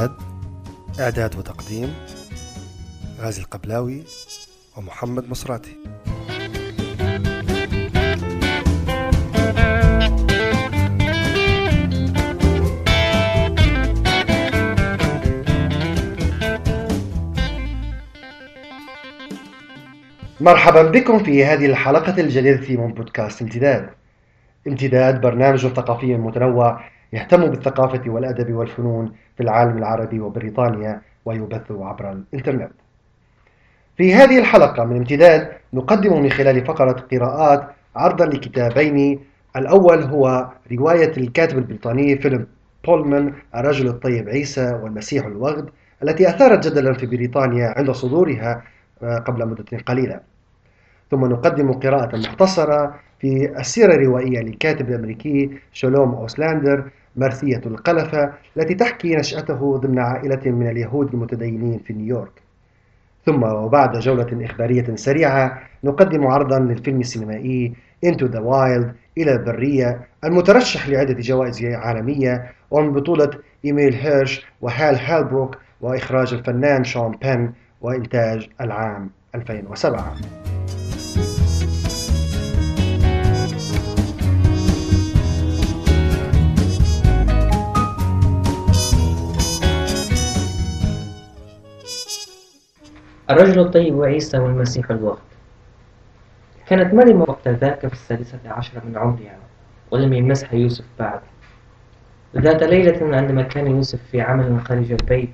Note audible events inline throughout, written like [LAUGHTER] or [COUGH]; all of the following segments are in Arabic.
امتداد إعداد وتقديم غازي القبلاوي ومحمد مصراتي. مرحبا بكم في هذه الحلقة الجديدة من بودكاست امتداد. امتداد برنامج ثقافي متنوع يهتم بالثقافة والأدب والفنون في العالم العربي وبريطانيا ويبث عبر الإنترنت. في هذه الحلقة من امتداد نقدم من خلال فقرة قراءات عرضا لكتابين. الأول هو رواية الكاتب البريطاني فيلم بولمان الرجل الطيب عيسى والمسيح الوغد التي أثارت جدلا في بريطانيا عند صدورها آه، قبل مدة قليلة. ثم نقدم قراءة مختصرة في السيرة الروائية للكاتب الأمريكي شولوم أوسلاندر مرثية القلفة التي تحكي نشأته ضمن عائلة من اليهود المتدينين في نيويورك. ثم وبعد جولة إخبارية سريعة نقدم عرضا للفيلم السينمائي Into the Wild إلى البرية المترشح لعدة جوائز عالمية ومن بطولة إيميل هيرش وهال هالبروك وإخراج الفنان شون بين وإنتاج العام 2007 الرجل الطيب وعيسى والمسيح الوقت. كانت مريم وقت ذاك في السادسة عشرة من عمرها ولم يمسها يوسف بعد. ذات ليلة عندما كان يوسف في عمل خارج البيت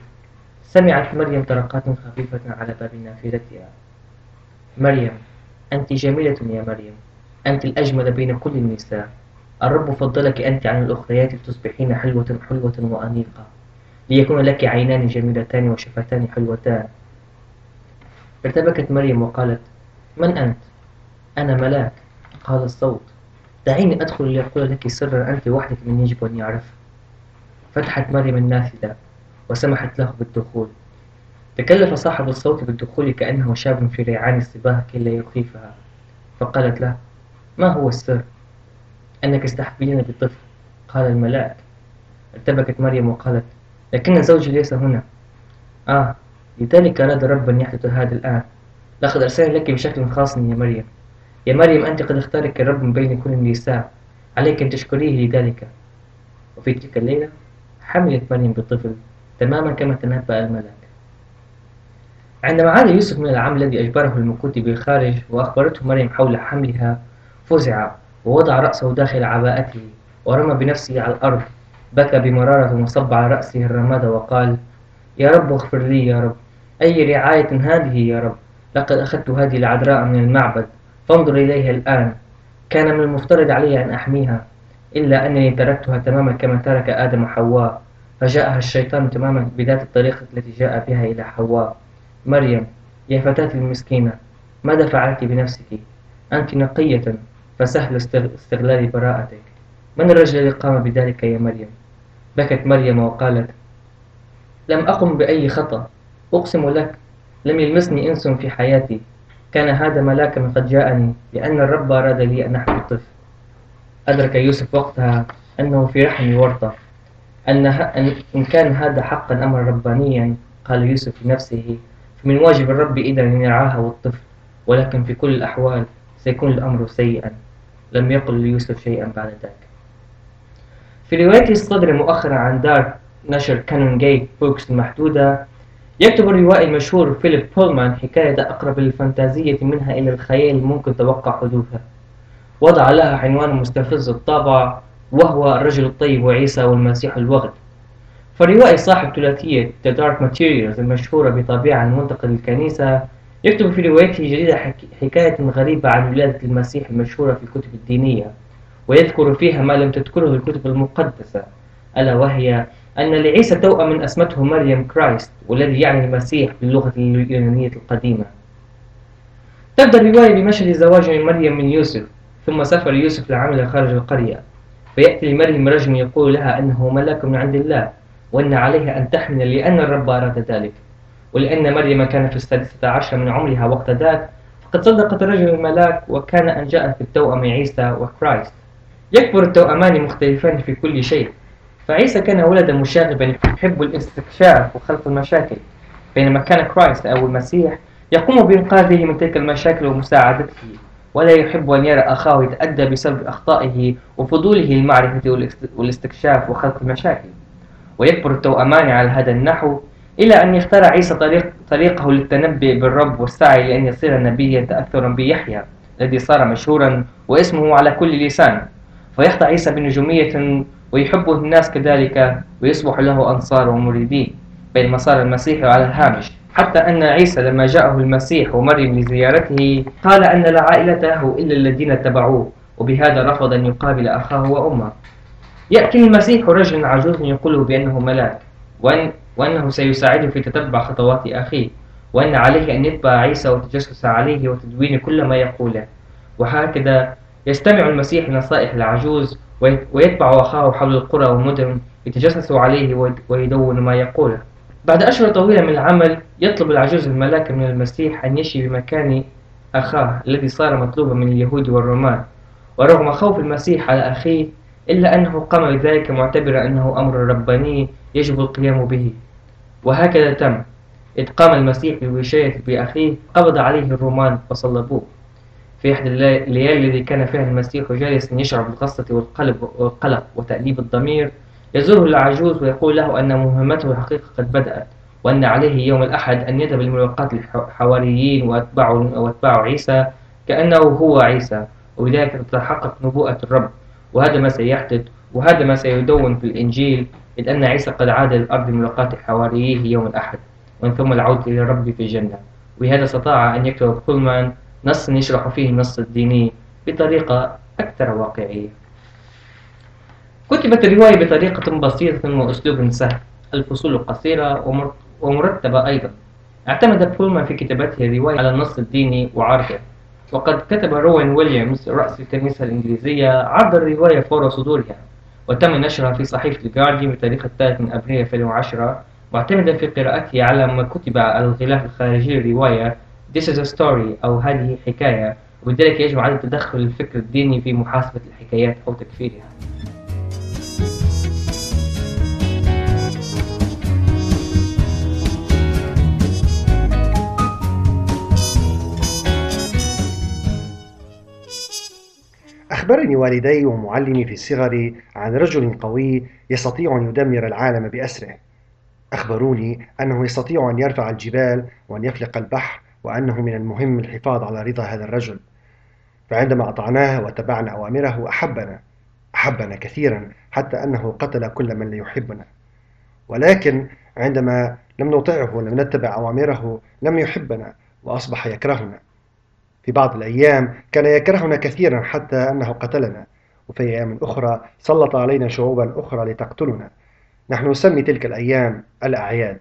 سمعت مريم طرقات خفيفة على باب نافذتها. مريم أنت جميلة يا مريم. أنت الأجمل بين كل النساء. الرب فضلك أنت عن الأخريات تصبحين حلوة حلوة وأنيقة. ليكون لك عينان جميلتان وشفتان حلوتان. ارتبكت مريم وقالت من أنت؟ أنا ملاك. قال الصوت دعيني أدخل لأقول لك سرا أنت وحدك من يجب أن يعرف. فتحت مريم النافذة وسمحت له بالدخول. تكلف صاحب الصوت بالدخول كأنه شاب في ريعان الصباح كي لا يخيفها. فقالت له ما هو السر؟ أنك استحبين بالطفل. قال الملاك. ارتبكت مريم وقالت لكن زوجي ليس هنا. آه لذلك أراد الرب أن يحدث هذا الآن. لقد أرسلني لك بشكل خاص يا مريم. يا مريم أنت قد اختارك الرب من بين كل النساء عليك أن تشكريه لذلك. وفي تلك الليلة حملت مريم بالطفل تماما كما تنبأ الملاك عندما عاد يوسف من العام الذي أجبره المكوت بالخارج وأخبرته مريم حول حملها فزع ووضع رأسه داخل عباءته ورمى بنفسه على الأرض. بكى بمرارة وصب على رأسه الرماد وقال يا رب اغفر لي يا رب. أي رعاية هذه يا رب؟ لقد أخذت هذه العذراء من المعبد. فانظر إليها الآن. كان من المفترض علي أن أحميها إلا أنني تركتها تماما كما ترك آدم وحواء فجاءها الشيطان تماما بذات الطريقة التي جاء بها إلى حواء. مريم يا فتاة المسكينة ماذا فعلت بنفسك؟ أنت نقية فسهل استغلال براءتك. من الرجل الذي قام بذلك يا مريم؟ بكت مريم وقالت لم أقم بأي خطأ. أقسم لك لم يلمسني إنس في حياتي. كان هذا ملاكا قد جاءني لأن الرب أراد لي أن أحمل طفل أدرك يوسف وقتها أنه في رحم ورطة أن إن كان هذا حقا أمرا ربانيا قال يوسف لنفسه فمن واجب الرب إذا أن يرعاها والطفل ولكن في كل الأحوال سيكون الأمر سيئا. لم يقل ليوسف شيئا بعد ذلك. في رواية صدرت مؤخرا عن دار نشر كانون جيت بوكس المحدودة يكتب الروائي المشهور فيليب بولمان حكاية أقرب للفانتازية منها إلى الخيال ممكن توقع حدوثها. وضع لها عنوان مستفز الطابع وهو الرجل الطيب وعيسى والمسيح الوغد. فالروائي صاحب ثلاثية The Dark Materials المشهورة بطبيعة المنتقد للكنيسة يكتب في روايته الجديدة حكاية غريبة عن ولادة المسيح المشهورة في الكتب الدينية ويذكر فيها ما لم تذكره الكتب المقدسة ألا وهي أن لعيسى توأما أسمته مريم كرايست والذي يعني المسيح باللغة اليونانية القديمة. تبدأ الرواية بمشهد زواج مريم من يوسف ثم سافر يوسف لعمل خارج القرية. فيأتي لمريم رجل يقول لها أنه ملاك من عند الله وأن عليها أن تحمل لأن الرب أراد ذلك. ولأن مريم كانت في السادسة عشر من عمرها وقت ذاك فقد صدقت الرجل الملاك وكان أن جاء في التوأم عيسى وكرايست. يكبر التوأمان مختلفان في كل شيء. فعيسى كان ولدا مشاغبا يحب الاستكشاف وخلق المشاكل. بينما كان كرايست أو المسيح يقوم بإنقاذه من تلك المشاكل ومساعدته ولا يحب أن يرى أخاه يتأدى بسبب أخطائه وفضوله للمعرفة والاستكشاف وخلق المشاكل. ويكبر التوأمان على هذا النحو إلى أن يختار عيسى طريق طريقه للتنبي بالرب والسعي لأن يصير نبيا تأثرا بيحيى الذي صار مشهورا واسمه على كل لسان. فيخضع عيسى بنجومية ويحبه الناس كذلك ويصبح له أنصار ومريدين بينما صار المسيح على الهامش. حتى أن عيسى لما جاءه المسيح ومريم لزيارته قال أن لا عائلة له إلا الذين اتبعوه وبهذا رفض أن يقابل أخاه وأمه. يأتي المسيح رجل عجوز يقوله بأنه ملاك وأن وأنه سيساعده في تتبع خطوات أخيه وأن عليه أن يتبع عيسى وتجسس عليه وتدوين كل ما يقوله. وهكذا يستمع المسيح لنصائح العجوز ويتبع أخاه حول القرى والمدن يتجسسوا عليه ويدون ما يقوله. بعد أشهر طويلة من العمل يطلب العجوز الملاك من المسيح أن يشي بمكان أخاه الذي صار مطلوبا من اليهود والرومان. ورغم خوف المسيح على أخيه إلا أنه قام بذلك معتبرا أنه أمر رباني يجب القيام به. وهكذا تم. إذ قام المسيح بوشاية بأخيه قبض عليه الرومان وصلبوه. في إحدى الليالي الذي كان فيها المسيح جالسا يشعر بالغصة والقلب والقلق وتأديب الضمير يزوره العجوز ويقول له أن مهمته الحقيقة قد بدأت وأن عليه يوم الأحد أن يذهب لملاقاة الحواريين وأتباع عيسى كأنه هو عيسى وبذلك تتحقق نبوءة الرب. وهذا ما سيحدث وهذا ما سيدون في الإنجيل إذ أن عيسى قد عاد للأرض لملاقاة حواريه يوم الأحد. ومن ثم العودة إلى الرب في الجنة. وبهذا استطاع أن يكتب كولمان نص يشرح فيه النص الديني بطريقة أكثر واقعية. كتبت الرواية بطريقة بسيطة وأسلوب سهل. الفصول قصيرة ومرتبة أيضا. اعتمد بولمان في كتابته الرواية على النص الديني وعرضه وقد كتب روين ويليامز رأس الكنيسة الإنجليزية عرض الرواية فور صدورها. وتم نشرها في صحيفة الجارديان بتاريخ الثالث من أبريل 2010 معتمدا في قراءته على ما كتب على الغلاف الخارجي للرواية This is a story أو هذه حكاية. وبذلك يجب على تدخل الفكر الديني في محاسبة الحكايات أو تكفيرها. أخبرني والدي ومعلمي في صغري عن رجل قوي يستطيع أن يدمر العالم بأسره. أخبروني أنه يستطيع أن يرفع الجبال وأن يفلق البحر وأنه من المهم الحفاظ على رضا هذا الرجل. فعندما أطعناه واتبعنا أوامره أحبنا أحبنا كثيرا حتى أنه قتل كل من لا يحبنا ولكن عندما لم نطعه ولم نتبع أوامره لم يحبنا وأصبح يكرهنا. في بعض الأيام كان يكرهنا كثيرا حتى أنه قتلنا. وفي أيام أخرى سلط علينا شعوبا أخرى لتقتلنا. نحن نسمي تلك الأيام الأعياد.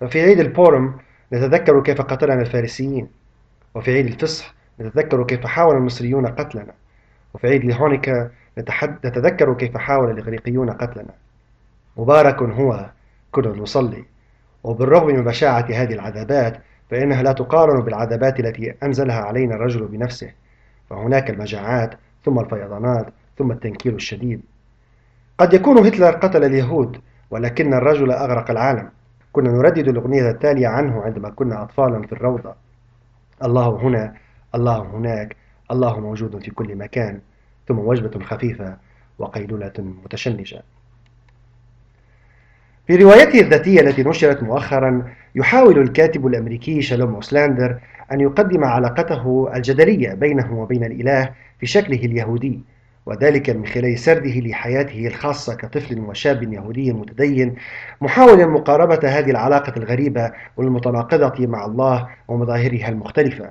ففي عيد البورم نتذكر كيف قتلنا الفارسيين. وفي عيد الفصح نتذكر كيف حاول المصريون قتلنا. وفي عيد الهونيكا نتذكر كيف حاول الإغريقيون قتلنا. مبارك هو كنا نصلي وبالرغم من بشاعة هذه العذابات فإنها لا تقارن بالعذابات التي أنزلها علينا الرجل بنفسه. فهناك المجاعات ثم الفيضانات ثم التنكيل الشديد. قد يكون هتلر قتل اليهود ولكن الرجل أغرق العالم. كنا نردد الأغنية التالية عنه عندما كنا أطفالا في الروضة. الله هنا الله هناك الله موجود في كل مكان. ثم وجبة خفيفة وقيلولة متشنجة. في روايته الذاتية التي نشرت مؤخرا يحاول الكاتب الأمريكي شالوم أوسلاندر أن يقدم علاقته الجدلية بينه وبين الإله في شكله اليهودي. وذلك من خلال سرده لحياته الخاصة كطفل وشاب يهودي متدين محاولا مقاربة هذه العلاقة الغريبة والمتناقضة مع الله ومظاهرها المختلفة.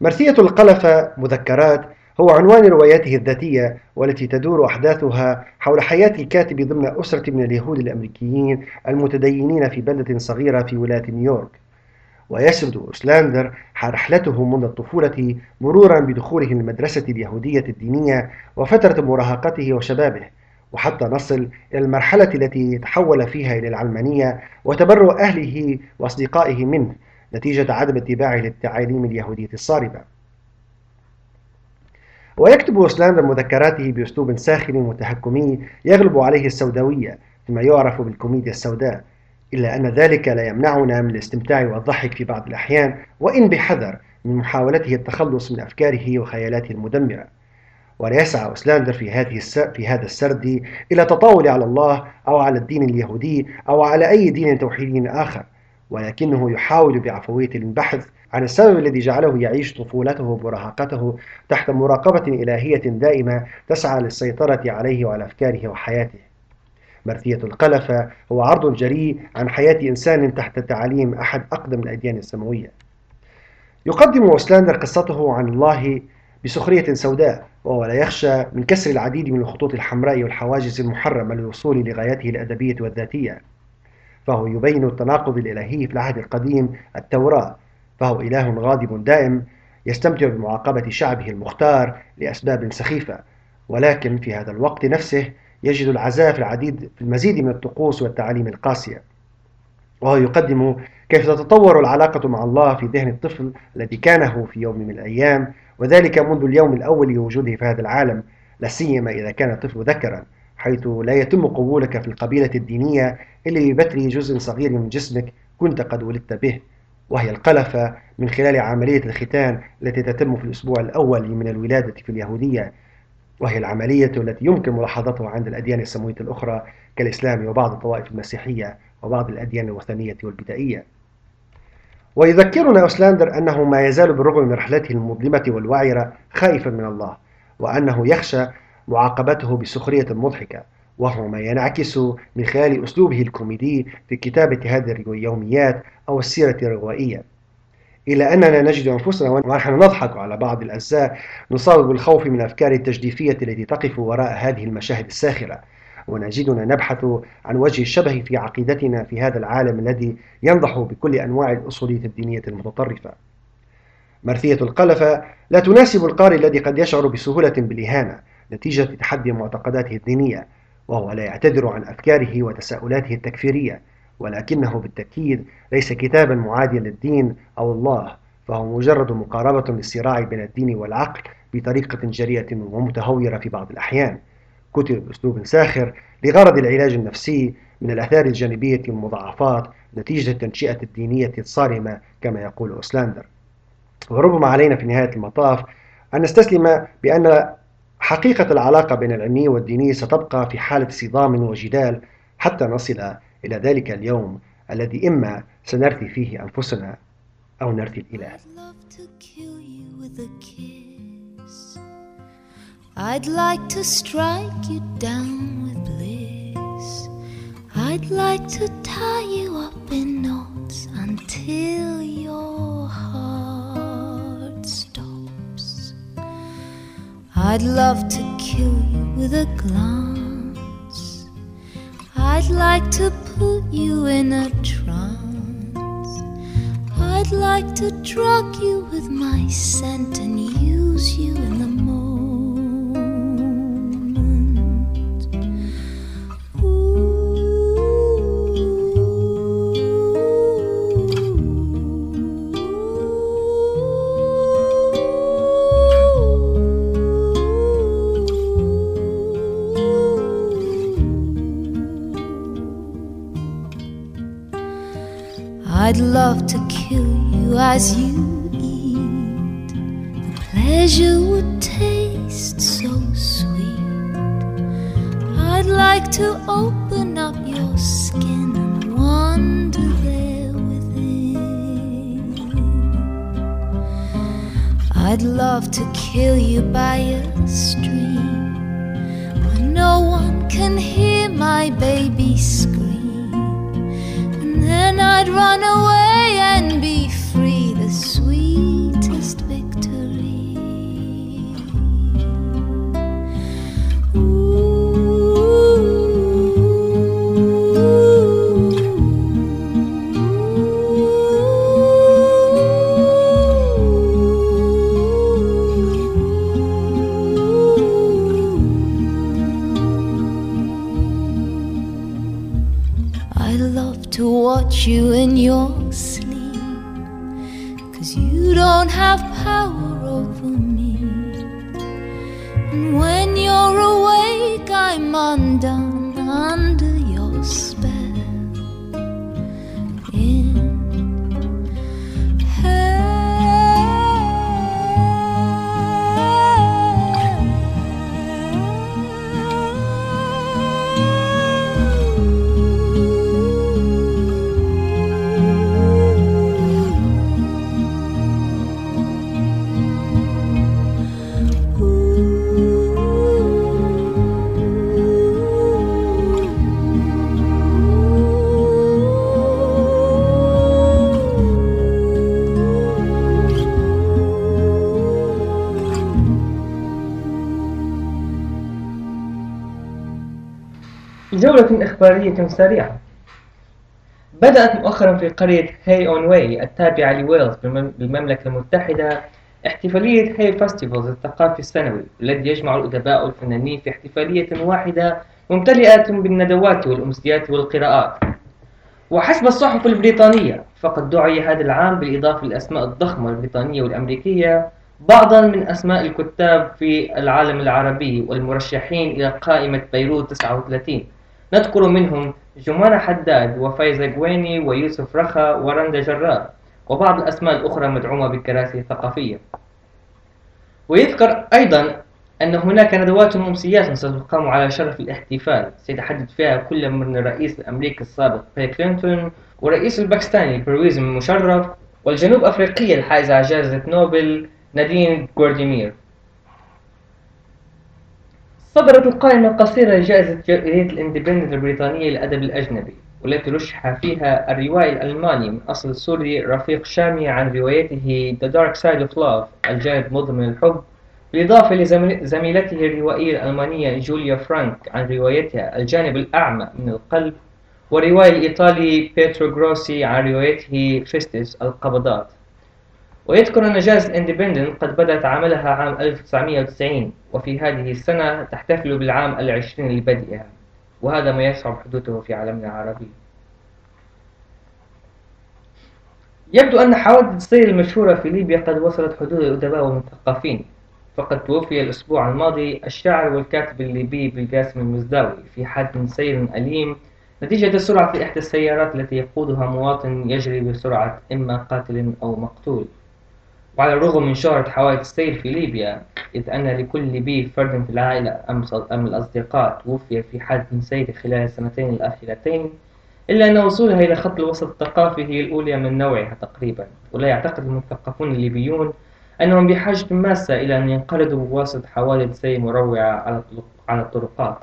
مرثية القلفة مذكرات هو عنوان رواياته الذاتية والتي تدور أحداثها حول حياة الكاتب ضمن أسرة من اليهود الأمريكيين المتدينين في بلدة صغيرة في ولاية نيويورك. ويسرد أوسلاندر رحلته منذ الطفولة مرورا بدخوله المدرسة اليهودية الدينية وفترة مراهقته وشبابه وحتى نصل إلى المرحلة التي تحول فيها إلى العلمانية وتبرؤ أهله وأصدقائه منه نتيجة عدم اتباعه للتعاليم اليهودية الصارمة. ويكتب سلاندر مذكراته بأسلوب ساخن وتهكمي يغلب عليه السوداوية فيما يعرف بالكوميديا السوداء إلا أن ذلك لا يمنعنا من الاستمتاع والضحك في بعض الأحيان وإن بحذر من محاولته التخلص من أفكاره وخيالاته المدمرة. ولا يسعى أسلاندر في هذه في هذا السرد إلى تطاول على الله أو على الدين اليهودي أو على أي دين توحيدي آخر ولكنه يحاول بعفوية البحث عن السبب الذي جعله يعيش طفولته ومراهقته تحت مراقبة إلهية دائمة تسعى للسيطرة عليه وعلى أفكاره وحياته. مرثية القلفة هو عرض جريء عن حياة إنسان تحت تعاليم أحد أقدم الأديان السماوية. يقدم أوسلاندر قصته عن الله بسخرية سوداء وهو لا يخشى من كسر العديد من الخطوط الحمراء والحواجز المحرمة للوصول لغايته الأدبية والذاتية. فهو يبين التناقض الإلهي في العهد القديم التوراة. فهو إله غاضب دائم يستمتع بمعاقبة شعبه المختار لأسباب سخيفة. ولكن في هذا الوقت نفسه يجد العزاء في العديد في المزيد من الطقوس والتعاليم القاسية. وهو يقدم كيف تتطور العلاقة مع الله في ذهن الطفل الذي كانه في يوم من الأيام وذلك منذ اليوم الأول لوجوده في هذا العالم لا سيما إذا كان الطفل ذكرا حيث لا يتم قبولك في القبيلة الدينية إلا ببتر جزء صغير من جسمك كنت قد ولدت به. وهي القلفة من خلال عملية الختان التي تتم في الأسبوع الأول من الولادة في اليهودية. وهي العملية التي يمكن ملاحظتها عند الأديان السماوية الأخرى كالإسلام وبعض الطوائف المسيحية وبعض الأديان الوثنية والبدائية. ويذكرنا أوسلاندر أنه ما يزال بالرغم من رحلته المظلمة والوعرة خائفا من الله وأنه يخشى معاقبته بسخرية مضحكة وهو ما ينعكس من خلال أسلوبه الكوميدي في كتابة هذه اليوميات أو السيرة الروائية. إلى أننا نجد أنفسنا ونحن نضحك على بعض الأجزاء نصاب بالخوف من أفكار التجديفية التي تقف وراء هذه المشاهد الساخرة. ونجدنا نبحث عن وجه الشبه في عقيدتنا في هذا العالم الذي ينضح بكل أنواع الأصولية الدينية المتطرفة. مرثية القلفة لا تناسب القارئ الذي قد يشعر بسهولة بالإهانة نتيجة تحدي معتقداته الدينية وهو لا يعتذر عن أفكاره وتساؤلاته التكفيرية. ولكنه بالتأكيد ليس كتابا معاديا للدين أو الله فهو مجرد مقاربة للصراع بين الدين والعقل بطريقة جريئة ومتهورة في بعض الأحيان. كتب بأسلوب ساخر لغرض العلاج النفسي من الآثار الجانبية والمضاعفات نتيجة التنشئة الدينية الصارمة كما يقول أوسلاندر. وربما علينا في نهاية المطاف أن نستسلم بأن حقيقة العلاقة بين العلمي والديني ستبقى في حالة صدام وجدال حتى نصل إلى ذلك اليوم الذي إما سنرثي فيه أنفسنا أو نرثي الإله I'd like to strike you down with bliss. I'd like to tie you up in knots until your heart stops. I'd love to kill you with a glance. I'd like to put you in a trance. I'd like to drug you with my scent and use you in the I'd love to kill you as you eat. The pleasure would taste so sweet. I'd like to open up your skin and wander there within. I'd love to kill you by a stream where no one can hear my baby scream and then I'd run away you in your جولة إخبارية سريعة. بدأت مؤخرا في قرية هاي أون واي التابعة لويلز بالمم- بالمملكة المتحدة احتفالية هاي Festivals الثقافي السنوي الذي يجمع الأدباء والفنانين في احتفالية واحدة ممتلئة بالندوات والأمسيات والقراءات. وحسب الصحف البريطانية فقد دعي هذا العام بالإضافة للأسماء الضخمة البريطانية والأمريكية بعضا من أسماء الكتاب في العالم العربي والمرشحين إلى قائمة بيروت 39 نذكر منهم جمانة حداد وفايزة قويني ويوسف رخا ورندا جرار وبعض الأسماء الأخرى مدعومة بالكراسي الثقافية ويذكر أيضا أن هناك ندوات وأمسيات ستقام على شرف الاحتفال سيتحدث فيها كل من الرئيس الأمريكي السابق بيل كلينتون والرئيس الباكستاني برويز مشرف والجنوب أفريقية الحائزة على جائزة نوبل نادين جورديمير صدرت القائمة القصيرة لجائزة جريدة الإندبندنت البريطانية للأدب الأجنبي والتي رشح فيها الروائي الألماني من أصل سوري رفيق شامي عن روايته The Dark Side of Love الجانب المظلم للحب بالإضافة لزميلته الروائية الألمانية جوليا فرانك عن روايتها الجانب الأعمى من القلب والروائي الإيطالي بيترو جروسي عن روايته Fists القبضات. ويذكر أن جائزة اندبندنت قد بدأت عملها عام 1990 وفي هذه السنة تحتفل بالعام العشرين لبدئها وهذا ما يصعب حدوثه في عالمنا العربي. يبدو أن حوادث السير المشهورة في ليبيا قد وصلت حدود الأدباء والمثقفين فقد توفي الأسبوع الماضي الشاعر والكاتب الليبي بالقاسم المزداوي في حادث سير أليم نتيجة السرعة في إحدى السيارات التي يقودها مواطن يجري بسرعة إما قاتل أو مقتول. وعلى الرغم من شهرة حوادث السير في ليبيا إذ أن لكل ليبي فرد في العائلة أم الأصدقاء توفي في حادث سير خلال السنتين الأخيرتين إلا أن وصولها إلى خط الوسط الثقافي هي الأولى من نوعها تقريبا. ولا يعتقد المثقفون الليبيون أنهم بحاجة ماسة إلى أن ينقرضوا بواسطة حوادث سير مروعة على الطرق- على الطرقات.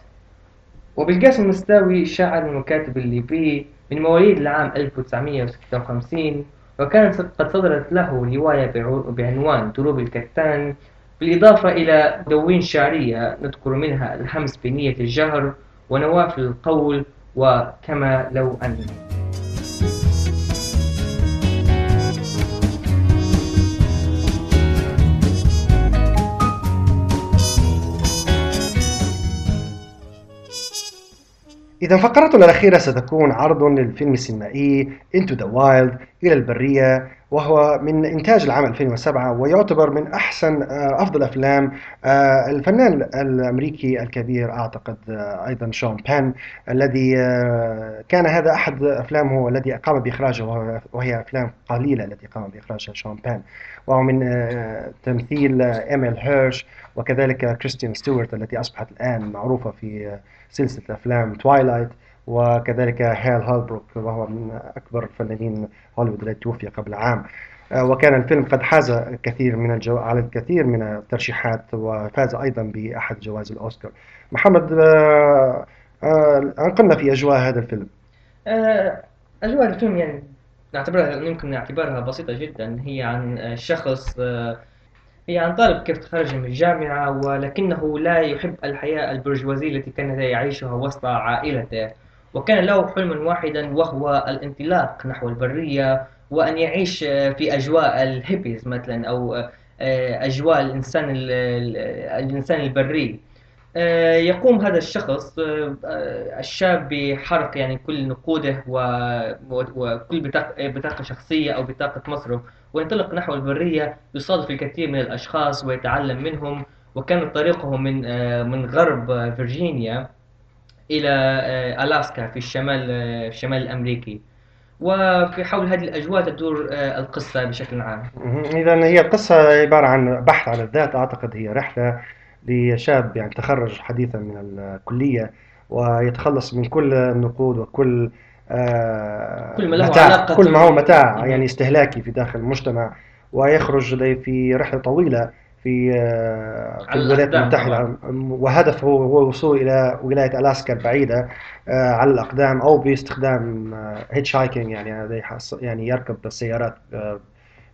وبالقاسم المستاوي الشاعر والكاتب الليبي من مواليد العام 1956 وكانت قد صدرت له رواية بعنوان دروب الكتان. بالإضافة إلى دواوين شعرية نذكر منها الهمس بنية الجهر ونوافل القول وكما لو أن إذا فقرتنا الأخيرة ستكون عرض للفيلم السينمائي Into the Wild إلى البرية وهو من إنتاج العام 2007 ويعتبر من أحسن آه، أفضل أفلام آه، الفنان الأمريكي الكبير أعتقد آه، أيضا شون بان الذي كان هذا أحد أفلامه الذي قام بإخراجه وهي أفلام قليلة التي قام بإخراجها شون بان وهو من تمثيل إيميل هيرش وكذلك كريستين ستيوارت التي أصبحت الآن معروفة في سلسلة أفلام Twilight وكذلك هيل هالبروك وهو من أكبر فنانين هوليوود الذي توفي قبل عام. آه، وكان الفيلم قد حاز كثير من الجو... على الكثير من الترشيحات وفاز أيضا بأحد جوائز الأوسكار. محمد آه، آه، أنقلنا في أجواء هذا الفيلم. آه، أجواء الفيلم يعني نعتبرها يمكن نعتبرها بسيطة جدا. هي عن آه، شخص آه، هي عن طالب كيف تخرج من الجامعة ولكنه لا يحب الحياة البرجوازية التي كان يعيشها وسط عائلته. وكان له حلما واحدا وهو الانطلاق نحو البرية وأن يعيش في أجواء الهيبيز مثلا أو آه، أجواء الإنسان ال- ال- الإنسان البري. آه، يقوم هذا الشخص آه، الشاب بحرق يعني كل نقوده وكل بطاقة شخصية أو بطاقة مصرف. وينطلق نحو البرية يصادف الكثير من الأشخاص ويتعلم منهم. وكان طريقه من من غرب فيرجينيا. إلى آه، ألاسكا في الشمال آه، في الشمال الأمريكي. وفي حول هذه الأجواء تدور آه، القصة بشكل عام. إذا هي القصة عبارة عن بحث عن الذات. أعتقد هي رحلة لشاب يعني تخرج حديثا من الكلية ويتخلص من كل النقود وكل آه، كل ما له متاع علاقة كل ما هو متاع. يعني استهلاكي في داخل المجتمع. ويخرج في رحلة طويلة في آه، في الولايات المتحدة. وهدفه هو الوصول إلى ولاية ألاسكا البعيدة آه، على الأقدام أو باستخدام هيتش هايكنج يعني يعني يركب السيارات آه،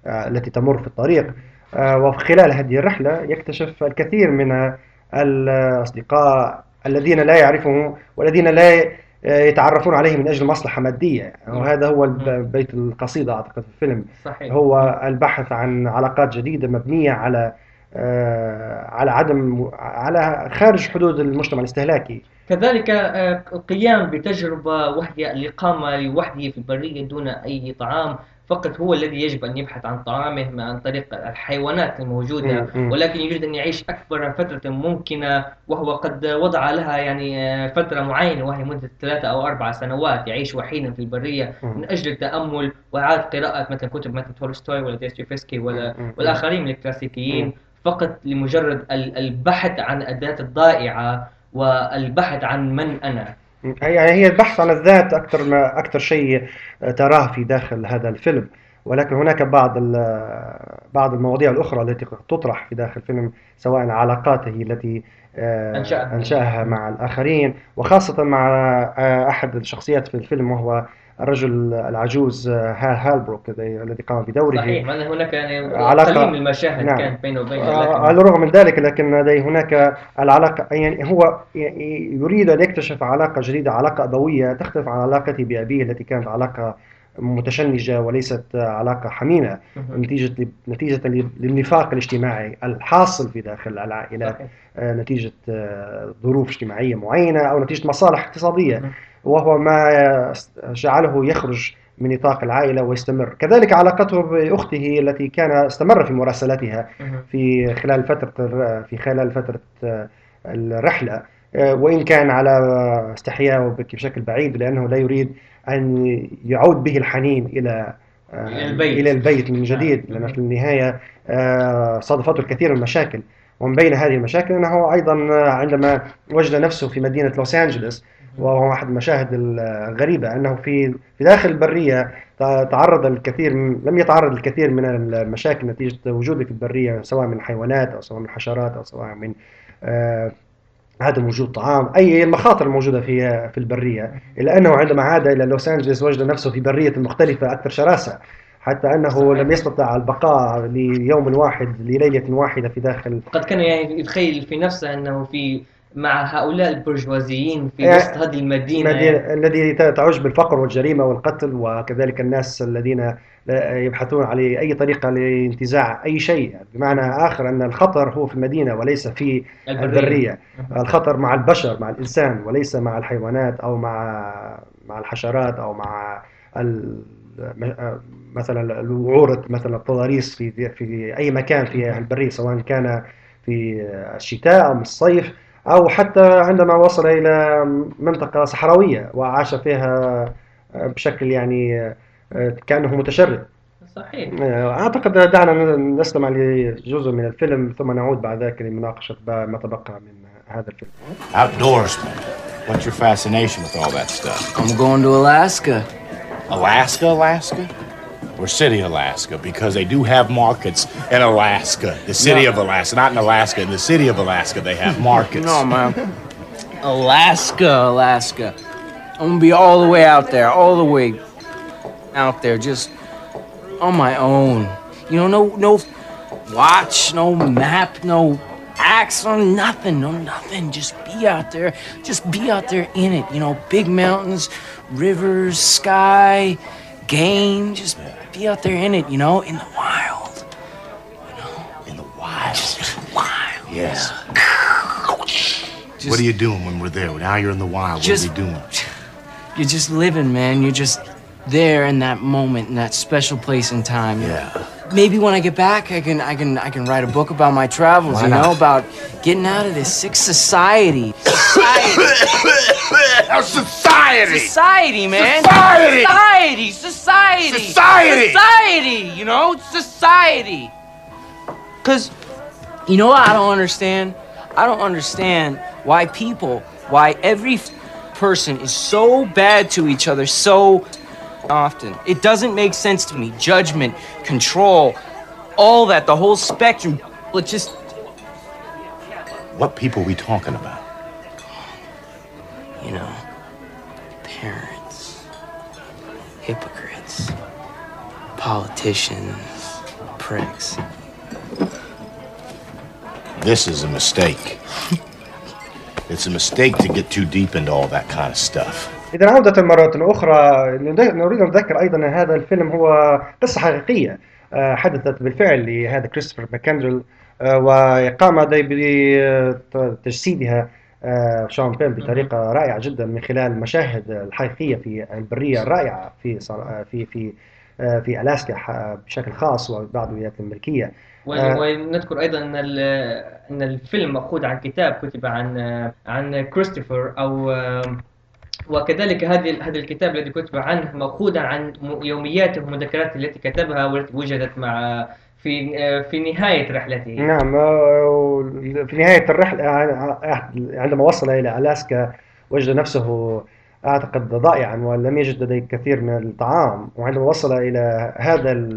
آه، التي تمر في الطريق. آه، وخلال هذه الرحلة يكتشف الكثير من الأصدقاء الذين لا يعرفهم والذين لا يتعرفون عليه من أجل مصلحة مادية. وهذا هو بيت القصيدة أعتقد في الفيلم. صحيح. هو البحث عن علاقات جديدة مبنية على آه، على عدم على خارج حدود المجتمع الاستهلاكي كذلك آه، القيام بتجربة وهي الإقامة لوحده في البرية دون أي طعام فقط هو الذي يجب أن يبحث عن طعامه عن طريق الحيوانات الموجودة. ولكن يريد أن يعيش أكبر فترة ممكنة وهو قد وضع لها يعني آه، فترة معينة وهي مدة ثلاثة أو أربع سنوات يعيش وحيدا في البرية. من أجل التأمل وإعادة قراءة مثلا كتب مثل تولستوي ولا ديستويفسكي ولا. والآخرين من. الكلاسيكيين فقط لمجرد ال- البحث عن الذات الضائعة والبحث عن من أنا يعني هي البحث عن الذات أكثر ما أكثر شيء تراه في داخل هذا الفيلم ولكن هناك بعض ال- بعض المواضيع الأخرى التي تطرح في داخل الفيلم سواء علاقاته التي آه،. أنشأها مع الآخرين وخاصة مع آه، أحد الشخصيات في الفيلم وهو الرجل العجوز آه، هال هالبروك الذي قام بدوره صحيح هناك يعني علاقة- قليل من المشاهد نعم. كانت بينه وبينه آه، على الرغم من ذلك لكن لديه هناك العلاقة يعني هو يريد أن يكتشف علاقة جديدة علاقة أبوية تختلف عن علاقته بأبيه التي كانت علاقة متشنجة وليست علاقة حميمة. نتيجة نتيجة للنفاق الاجتماعي الحاصل في داخل العائلات. آه، نتيجة ظروف اجتماعية معينة أو نتيجة مصالح اقتصادية. وهو ما جعله يخرج من نطاق العائلة ويستمر كذلك علاقته بأخته التي كان استمر في مراسلاتها مهم. في خلال فترة في خلال فترة آه، الرحلة آه، وإن كان على استحياء بشكل بعيد لأنه لا يريد أن يعود به الحنين إلى آه، البيت. إلى البيت من جديد نعم. لأن في النهاية آه، صادفته الكثير من المشاكل ومن بين هذه المشاكل أنه أيضا عندما وجد نفسه في مدينة لوس أنجلوس وهو أحد المشاهد الغريبة أنه في في داخل البرية تعرض الكثير من لم يتعرض الكثير من المشاكل نتيجة وجوده في البرية سواء من حيوانات أو سواء من حشرات أو سواء من آه، عدم وجود طعام أي المخاطر الموجودة في في البرية إلا أنه عندما عاد إلى لوس أنجلوس وجد نفسه في برية مختلفة أكثر شراسة حتى أنه صحيح. لم يستطع البقاء ليوم واحد لليلة واحدة في داخل قد كان يعني يتخيل في نفسه أنه في مع هؤلاء البرجوازيين في يعني وسط هذه المدينة المدينة الذي تعج بالفقر والجريمة والقتل وكذلك الناس الذين يبحثون على أي طريقة لانتزاع أي شيء يعني بمعنى آخر أن الخطر هو في المدينة وليس في البرية. البرية. الخطر مع البشر مع الإنسان وليس مع الحيوانات أو مع مع الحشرات أو مع مثلا الوعورة مثلا التضاريس في في أي مكان في البرية سواء كان في الشتاء أو الصيف أو حتى عندما وصل إلى منطقة صحراوية وعاش فيها بشكل يعني كأنه متشرد صحيح أعتقد دعنا نستمع لجزء من الفيلم ثم نعود بعد ذلك لمناقشة ما تبقى من هذا الفيلم Outdoorsman. What's your fascination with all that stuff? I'm going to Alaska. Alaska, Alaska? Or City, Alaska? Because they do have markets in Alaska. The city No. of Alaska, not in Alaska. In the city of Alaska, they have [LAUGHS] markets. No, man. [LAUGHS] Alaska, Alaska. I'm gonna be all the way out there, all the way out there, just on my own. You know, no, no watch, no map, no axe, no nothing, no nothing. Just be out there. Just be out there in it. You know, big mountains, rivers, sky, game. Just be out there in it. You know, in the wild. You know? In the wild. Just Wild. Yes. Just- what are you doing when we're there? Now you're in the wild. Just- what are you doing? You're just living, man. You're just there in that moment, in that special place in time. Yeah. maybe when I get back, I can I can I can write a book about my travels. Why you know, not? about getting out of this sick society. Society, [COUGHS] oh, Society! society, man. Society! society, society, Society! society. You know, society. Cause, you know what I don't understand? I don't understand why people, why every person is so bad to each other so often. It doesn't make sense to me. Judgment, control, all that, the whole spectrum. It just What people we talking about? you know, parents, hypocrites, politicians, pricks. This is a mistake. [LAUGHS] it's a mistake to get too deep into all that kind of stuff. إذا عودة مرة أخرى نريد أن نذكر أيضا أن هذا الفيلم هو قصة حقيقية آه، حدثت بالفعل لهذا كريستوفر ماكندرل آه، وقام بتجسيدها آه، شون بين بطريقة رائعة جدا من خلال المشاهد الحقيقية في البرية الرائعة في في في في ألاسكا ح- بشكل خاص وبعض الولايات آه. ونذكر أيضا أن أن الفيلم ماخوذ عن كتاب كتب عن عن كريستوفر أو وكذلك هذه هذا الكتاب الذي كتب عنه ماخوذا عن يومياته ومذكراته التي كتبها والتي وجدت مع في في نهاية رحلته. نعم في نهاية الرحلة عندما وصل إلى ألاسكا وجد نفسه أعتقد ضائعا ولم يجد لديه كثير من الطعام. وعندما وصل إلى هذا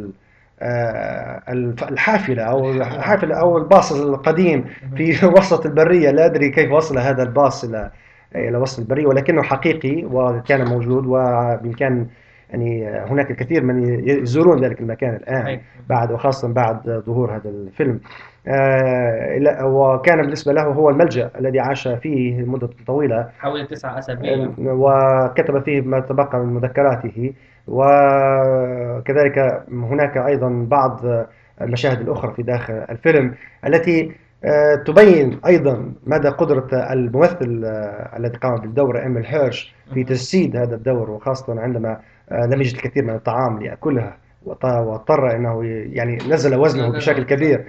آه، الحافلة أو الحافلة أو الباص القديم في [LAUGHS] وسط البرية لا أدري كيف وصل هذا الباص إلى إلى وسط البرية ولكنه حقيقي وكان موجود وبإمكان يعني هناك الكثير من يزورون ذلك المكان صحيح. بعد وخاصة بعد ظهور هذا الفيلم. آه، وكان بالنسبة له هو الملجأ الذي عاش فيه مدة طويلة. حوالي تسعة أسابيع. وكتب فيه ما تبقى من مذكراته. وكذلك هناك أيضا بعض المشاهد الأخرى في داخل الفيلم التي تبين أيضا مدى قدرة الممثل آه، الذي قام بالدور إيميل هيرش في تجسيد هذا الدور وخاصة عندما آه، لم يجد الكثير من الطعام ليأكلها وط- واضطر أنه ي- يعني نزل وزنه بشكل كبير.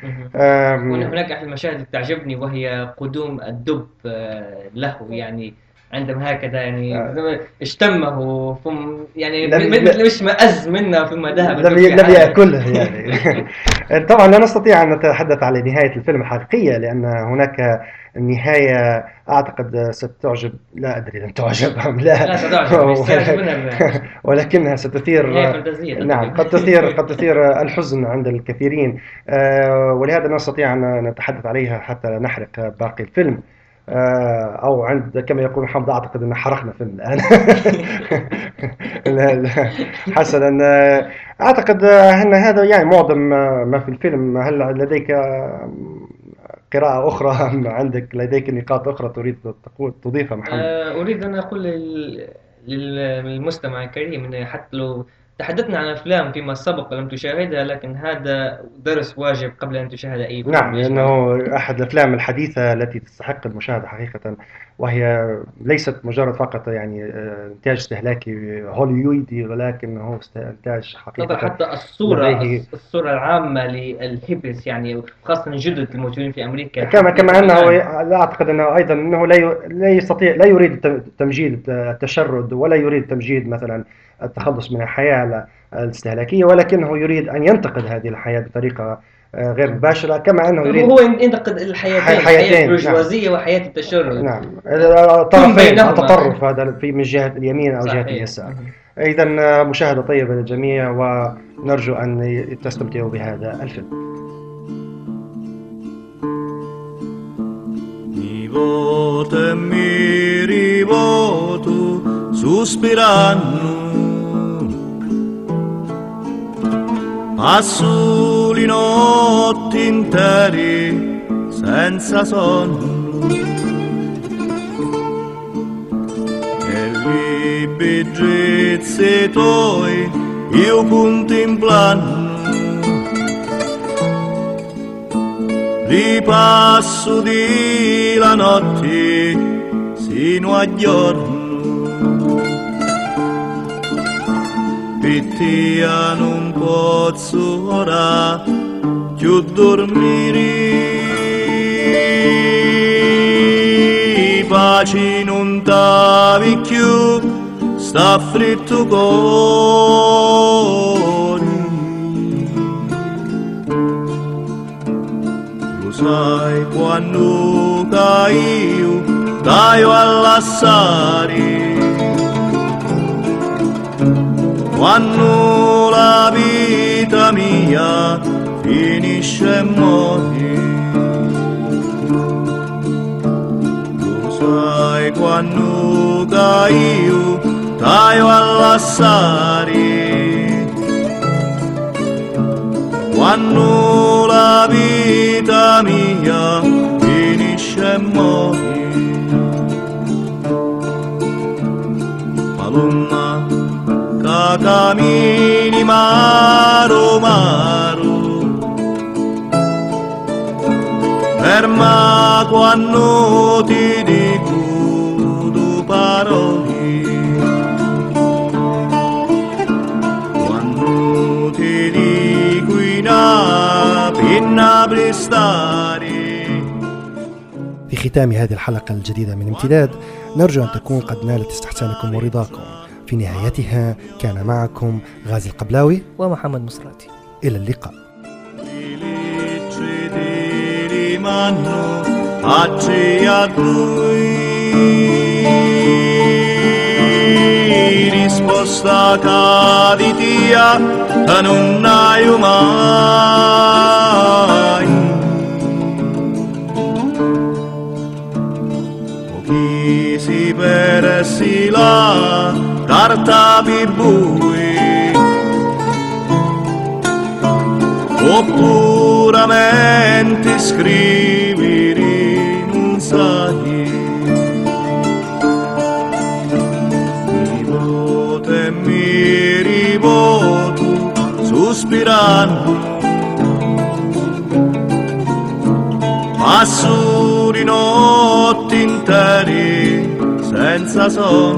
هناك أحد المشاهد اللي تعجبني وهي قدوم الدب آه، له يعني عندما هكذا يعني آه. اشتمه ثم يعني لم- مثل مش مأز منه ثم ذهب لم لم. يأكله يعني [LAUGHS] [LAUGHS] طبعا لا نستطيع أن نتحدث على نهاية الفيلم الحقيقية لأن هناك نهاية أعتقد ستعجب لا أدري لن تعجب أم لا لا ستعجب،. [LAUGHS] ولكنها ستثير نعم. قد تثير قد تثير الحزن عند الكثيرين آه، ولهذا لا نستطيع أن نتحدث عليها حتى نحرق باقي الفيلم آه، أو عند كما يقول محمد أعتقد أن حرقنا فيلم [LAUGHS] لا لا حسنا آه، أعتقد آه، أن هذا يعني معظم آه، ما في الفيلم. هل لديك قراءة أخرى؟ [LAUGHS] أم عندك لديك نقاط أخرى تريد تقول- تضيفها محمد؟ أريد أن أقول لل- لل- للمستمع الكريم أن حتى لو تحدثنا عن أفلام فيما سبق ولم تشاهدها لكن هذا درس واجب قبل أن تشاهد أي فيلم. نعم لأنه أحد الأفلام الحديثة التي تستحق المشاهدة حقيقة وهي ليست مجرد فقط يعني آه، إنتاج استهلاكي هوليوودي ولكنه است- إنتاج طبعا حقيقة حتى الصورة الصورة العامة للهيبس يعني خاصة الجدد الموجودين في أمريكا. كما كما أنه الآن. لا أعتقد أنه أيضا أنه لا لا يستطيع لا يريد تمجيد التشرد ولا يريد تمجيد مثلا التخلص من الحياة الاستهلاكية ولكنه يريد أن ينتقد هذه الحياة بطريقة آه، غير مباشرة كما أنه يريد هو ينتقد الحياتين حي- حياة حياتين، البرجوازية وحياة التشرد نعم الطرفين بينهما. التطرف هذا في من جهة اليمين أو جهة صحيح. اليسار إذا مشاهدة طيبة للجميع ونرجو أن تستمتعوا بهذا الفيلم e mi rivoto sospirando. Passo le notti intere senza sonno. E le bellezze tue io contemplando. ripasso di la notte sino a giorno Zittia non posso ora più dormire pace non t'avi più sta fritto cuore lo sai quando caio taio all'assare quando la vita mia finisce e muore. Lo sai quando caio, taio all'assare, quando la vita mia finisce e muore. Ca cammini maro maro ferma quando ti dico due parole quando ti dico in pinna في ختام هذه الحلقة الجديدة من امتداد نرجو أن تكون قد نالت استحسانكم ورضاكم في نهايتها كان معكم غازي القبلاوي ومحمد مصراتي إلى اللقاء. Risposta di Dio si perde carta bui oppuramente scrivere non sai mi voto e mi rivoto sospirando passo di notti intere senza sonno